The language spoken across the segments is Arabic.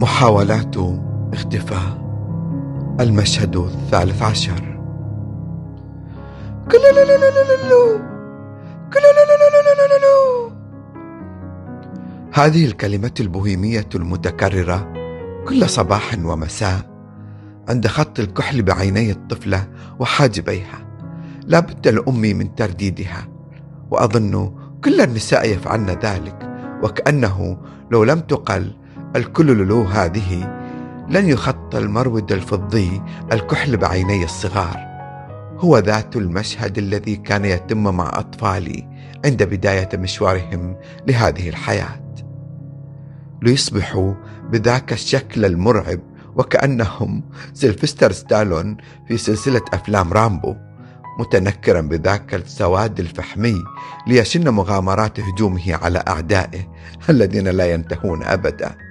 محاولات اختفاء. المشهد الثالث عشر. هذه الكلمة البوهيمية المتكررة كل صباح ومساء عند خط الكحل بعيني الطفلة وحاجبيها. لا بد لأمي من ترديدها وأظن كل النساء يفعلن ذلك وكأنه لو لم تقل الكلولو هذه لن يخط المرود الفضي الكحل بعيني الصغار. هو ذات المشهد الذي كان يتم مع أطفالي عند بداية مشوارهم لهذه الحياة. ليصبحوا بذاك الشكل المرعب وكأنهم سيلفستر ستالون في سلسلة أفلام رامبو متنكرا بذاك السواد الفحمي ليشن مغامرات هجومه على أعدائه الذين لا ينتهون أبدا.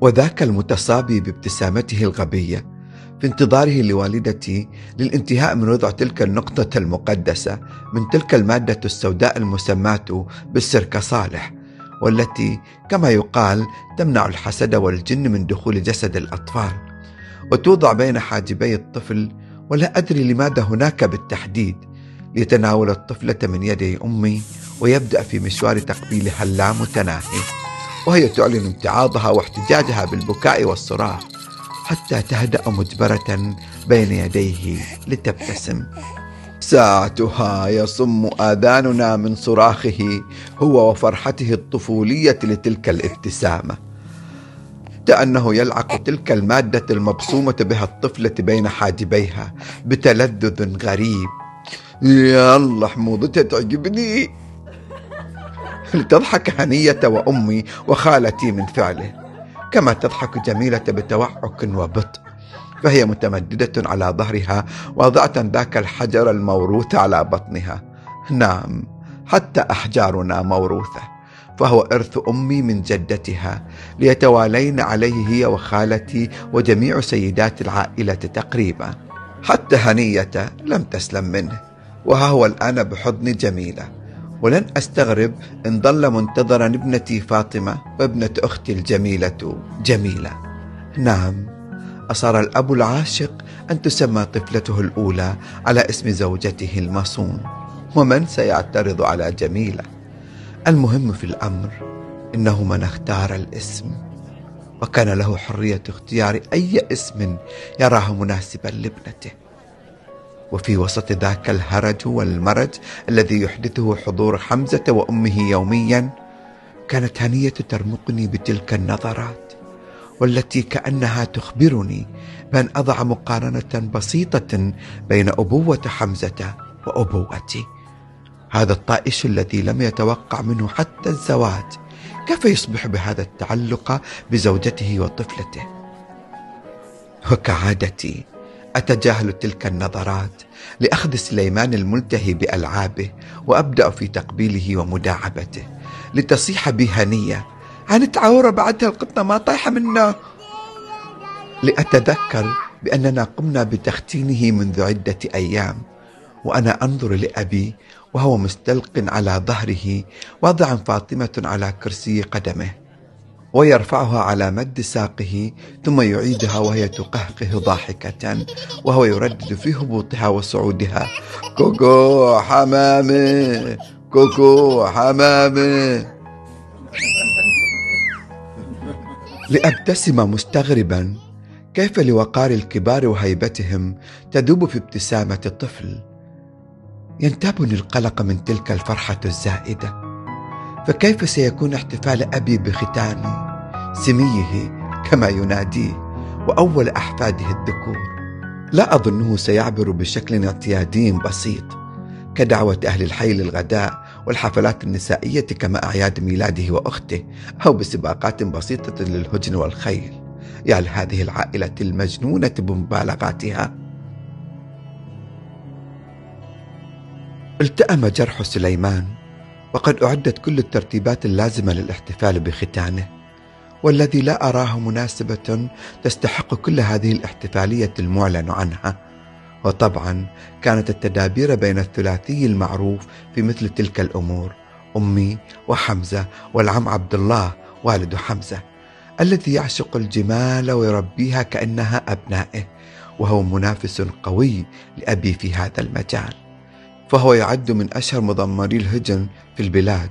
وذاك المتصابي بابتسامته الغبية في انتظاره لوالدتي للانتهاء من وضع تلك النقطة المقدسة من تلك المادة السوداء المسماة بالسرك صالح والتي كما يقال تمنع الحسد والجن من دخول جسد الأطفال. وتوضع بين حاجبي الطفل ولا أدري لماذا هناك بالتحديد ليتناول الطفلة من يدي أمي ويبدأ في مشوار تقبيلها اللامتناهي. وهي تعلن امتعاضها واحتجاجها بالبكاء والصراخ حتى تهدأ مجبرة بين يديه لتبتسم. ساعتها يصم آذاننا من صراخه هو وفرحته الطفولية لتلك الابتسامة. كأنه يلعق تلك المادة المبصومة بها الطفلة بين حاجبيها بتلذذ غريب. يا الله حموضتها تعجبني. لتضحك هنية وأمي وخالتي من فعله كما تضحك جميلة بتوحك وبطء فهي متمددة على ظهرها واضعة ذاك الحجر الموروث على بطنها. نعم حتى أحجارنا موروثة فهو إرث أمي من جدتها ليتوالين عليه هي وخالتي وجميع سيدات العائلة تقريبا. حتى هنية لم تسلم منه وها هو الآن بحضن جميلة. ولن أستغرب إن ظل منتظرا ابنتي فاطمة وابنة أختي الجميلة جميلة. نعم أصر الأب العاشق أن تسمى طفلته الأولى على اسم زوجته المصون ومن سيعترض على جميلة. المهم في الأمر إنه من اختار الاسم وكان له حرية اختيار أي اسم يراه مناسبا لابنته. وفي وسط ذاك الهرج والمرج الذي يحدثه حضور حمزة وأمه يوميا كانت هنية ترمقني بتلك النظرات والتي كأنها تخبرني بأن أضع مقارنة بسيطة بين أبوة حمزة وأبوتي. هذا الطائش الذي لم يتوقع منه حتى الزواج كيف يصبح بهذا التعلق بزوجته وطفلته؟ وكعادتي أتجاهل تلك النظرات لأخذ سليمان الملتهي بألعابه وأبدأ في تقبيله ومداعبته لتصيح بي هنية. عن تعورة بعدها القطة ما طايحة منا لأتذكر بأننا قمنا بتختينه منذ عدة أيام وأنا أنظر لأبي وهو مستلق على ظهره واضعا فاطمة على كرسي قدمه. ويرفعها على مد ساقه ثم يعيدها وهي تقهقه ضاحكة وهو يردد في هبوطها وصعودها. كوكو حمامي كوكو حمامي لأبتسم مستغربا كيف لوقار الكبار وهيبتهم تذوب في ابتسامة الطفل؟ ينتابني القلق من تلك الفرحة الزائدة. فكيف سيكون احتفال أبي بختاني سميه كما يناديه وأول أحفاده الذكور؟ لا أظنه سيعبر بشكل اعتيادي بسيط كدعوة أهل الحي للغداء والحفلات النسائية كما أعياد ميلاده وأخته أو بسباقات بسيطة للهجن والخيل. يا لهذه العائلة المجنونة بمبالغاتها؟ التأم جرح سليمان. وقد أعدت كل الترتيبات اللازمة للاحتفال بختانه والذي لا أراه مناسبة تستحق كل هذه الاحتفالية المعلن عنها. وطبعا كانت التدابير بين الثلاثي المعروف في مثل تلك الأمور أمي وحمزة والعم عبد الله والد حمزة الذي يعشق الجمال ويربيها كأنها أبنائه وهو منافس قوي لأبي في هذا المجال. فهو يعد من أشهر مضمري الهجن في البلاد.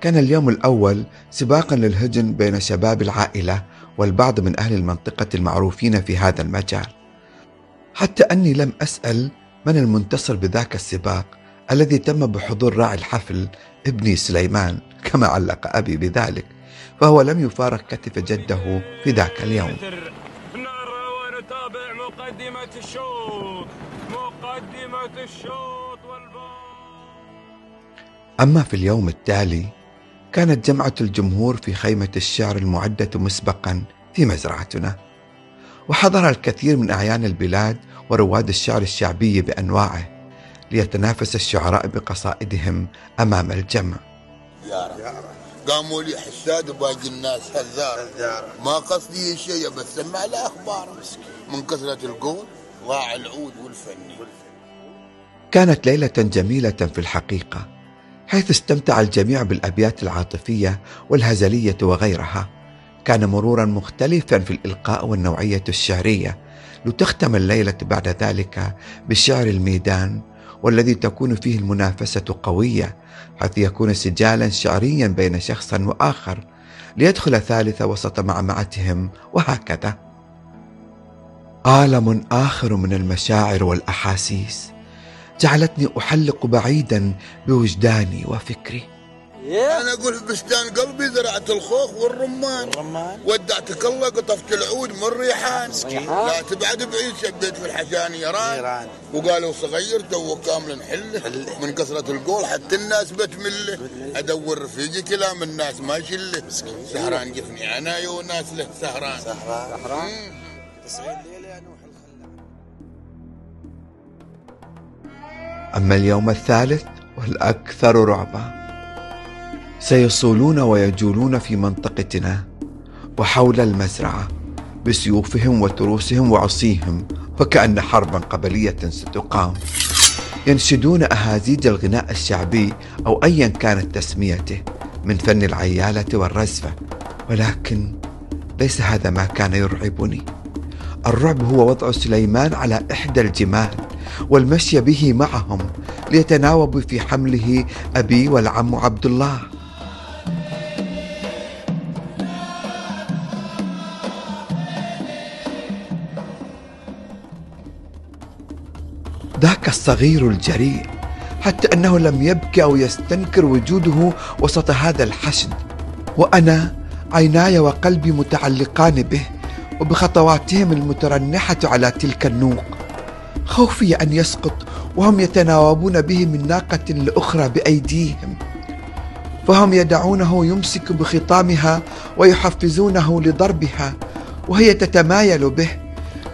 كان اليوم الأول سباقا للهجن بين شباب العائلة والبعض من أهل المنطقة المعروفين في هذا المجال. حتى أني لم أسأل من المنتصر بذاك السباق الذي تم بحضور راعي الحفل ابني سليمان كما علق أبي بذلك فهو لم يفارق كتف جده في ذاك اليوم. ونتابع مقدمة الشوط مقدمة الشوط أما في اليوم التالي كانت جمعة الجمهور في خيمة الشعر المعدة مسبقا في مزرعتنا. وحضر الكثير من أعيان البلاد ورواد الشعر الشعبي بأنواعه ليتنافس الشعراء بقصائدهم أمام الجمع. يا رب. قاموا لي حساد وباقي الناس هزار ما قصدي شيء بس سمع له أخبار. من كثرة القول ضاع العود والفني كانت ليلة جميلة في الحقيقة. حيث استمتع الجميع بالأبيات العاطفية والهزلية وغيرها كان مرورا مختلفا في الإلقاء والنوعية الشعريه لتختم الليلة بعد ذلك بشعر الميدان والذي تكون فيه المنافسة قوية حيث يكون سجالا شعريا بين شخص وآخر ليدخل ثالث وسط معمعتهم وهكذا. عالم آخر من المشاعر والأحاسيس. جعلتني أحلق بعيدا بوجداني وفكري. أنا أقول في بستان قلبي زرعت الخوخ والرمان. الرمان ودعتك الله قطفت العود من ريحان لا تبعد بعيد شديت في الحشان يران وقالوا صغير تو كامل نحله من كثرة القول حتى الناس بتمله أدور رفيقي كلام الناس ما يشله سهران جفني أنا يو ناس له سهران. سهران. سهران أما اليوم الثالث والأكثر رعبا سيصولون ويجولون في منطقتنا وحول المزرعة بسيوفهم وتروسهم وعصيهم وكأن حربا قبلية ستقام. ينشدون أهازيج الغناء الشعبي أو أيا كانت تسميته من فن العيالة والرزفة ولكن ليس هذا ما كان يرعبني. الرعب هو وضع سليمان على إحدى الجمال. والمشي به معهم ليتناوب في حمله أبي والعم عبد الله ذاك الصغير الجريء حتى أنه لم يبكي أو يستنكر وجوده وسط هذا الحشد. وأنا عيناي وقلبي متعلقان به وبخطواتهم المترنحة على تلك النوق. خوفي أن يسقط وهم يتناوبون به من ناقة لأخرى بأيديهم. فهم يدعونه يمسك بخطامها ويحفزونه لضربها وهي تتمايل به.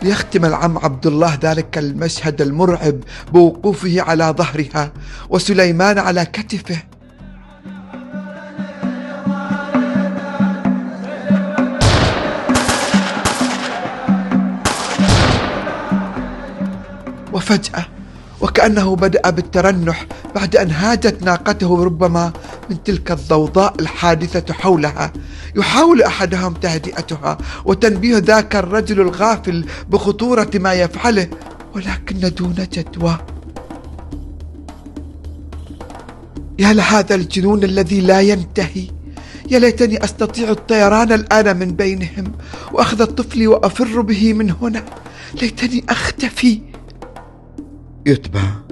ليختم العم عبد الله ذلك المشهد المرعب بوقوفه على ظهرها وسليمان على كتفه. وفجأة وكأنه بدأ بالترنح بعد أن هاجت ناقته ربما من تلك الضوضاء الحادثة حولها. يحاول أحدهم تهدئتها وتنبيه ذاك الرجل الغافل بخطورة ما يفعله ولكن دون جدوى. يا لهذا الجنون الذي لا ينتهي. يا ليتني أستطيع الطيران الآن من بينهم وأخذ الطفل وأفر به من هنا. ليتني أختفي. يتبع.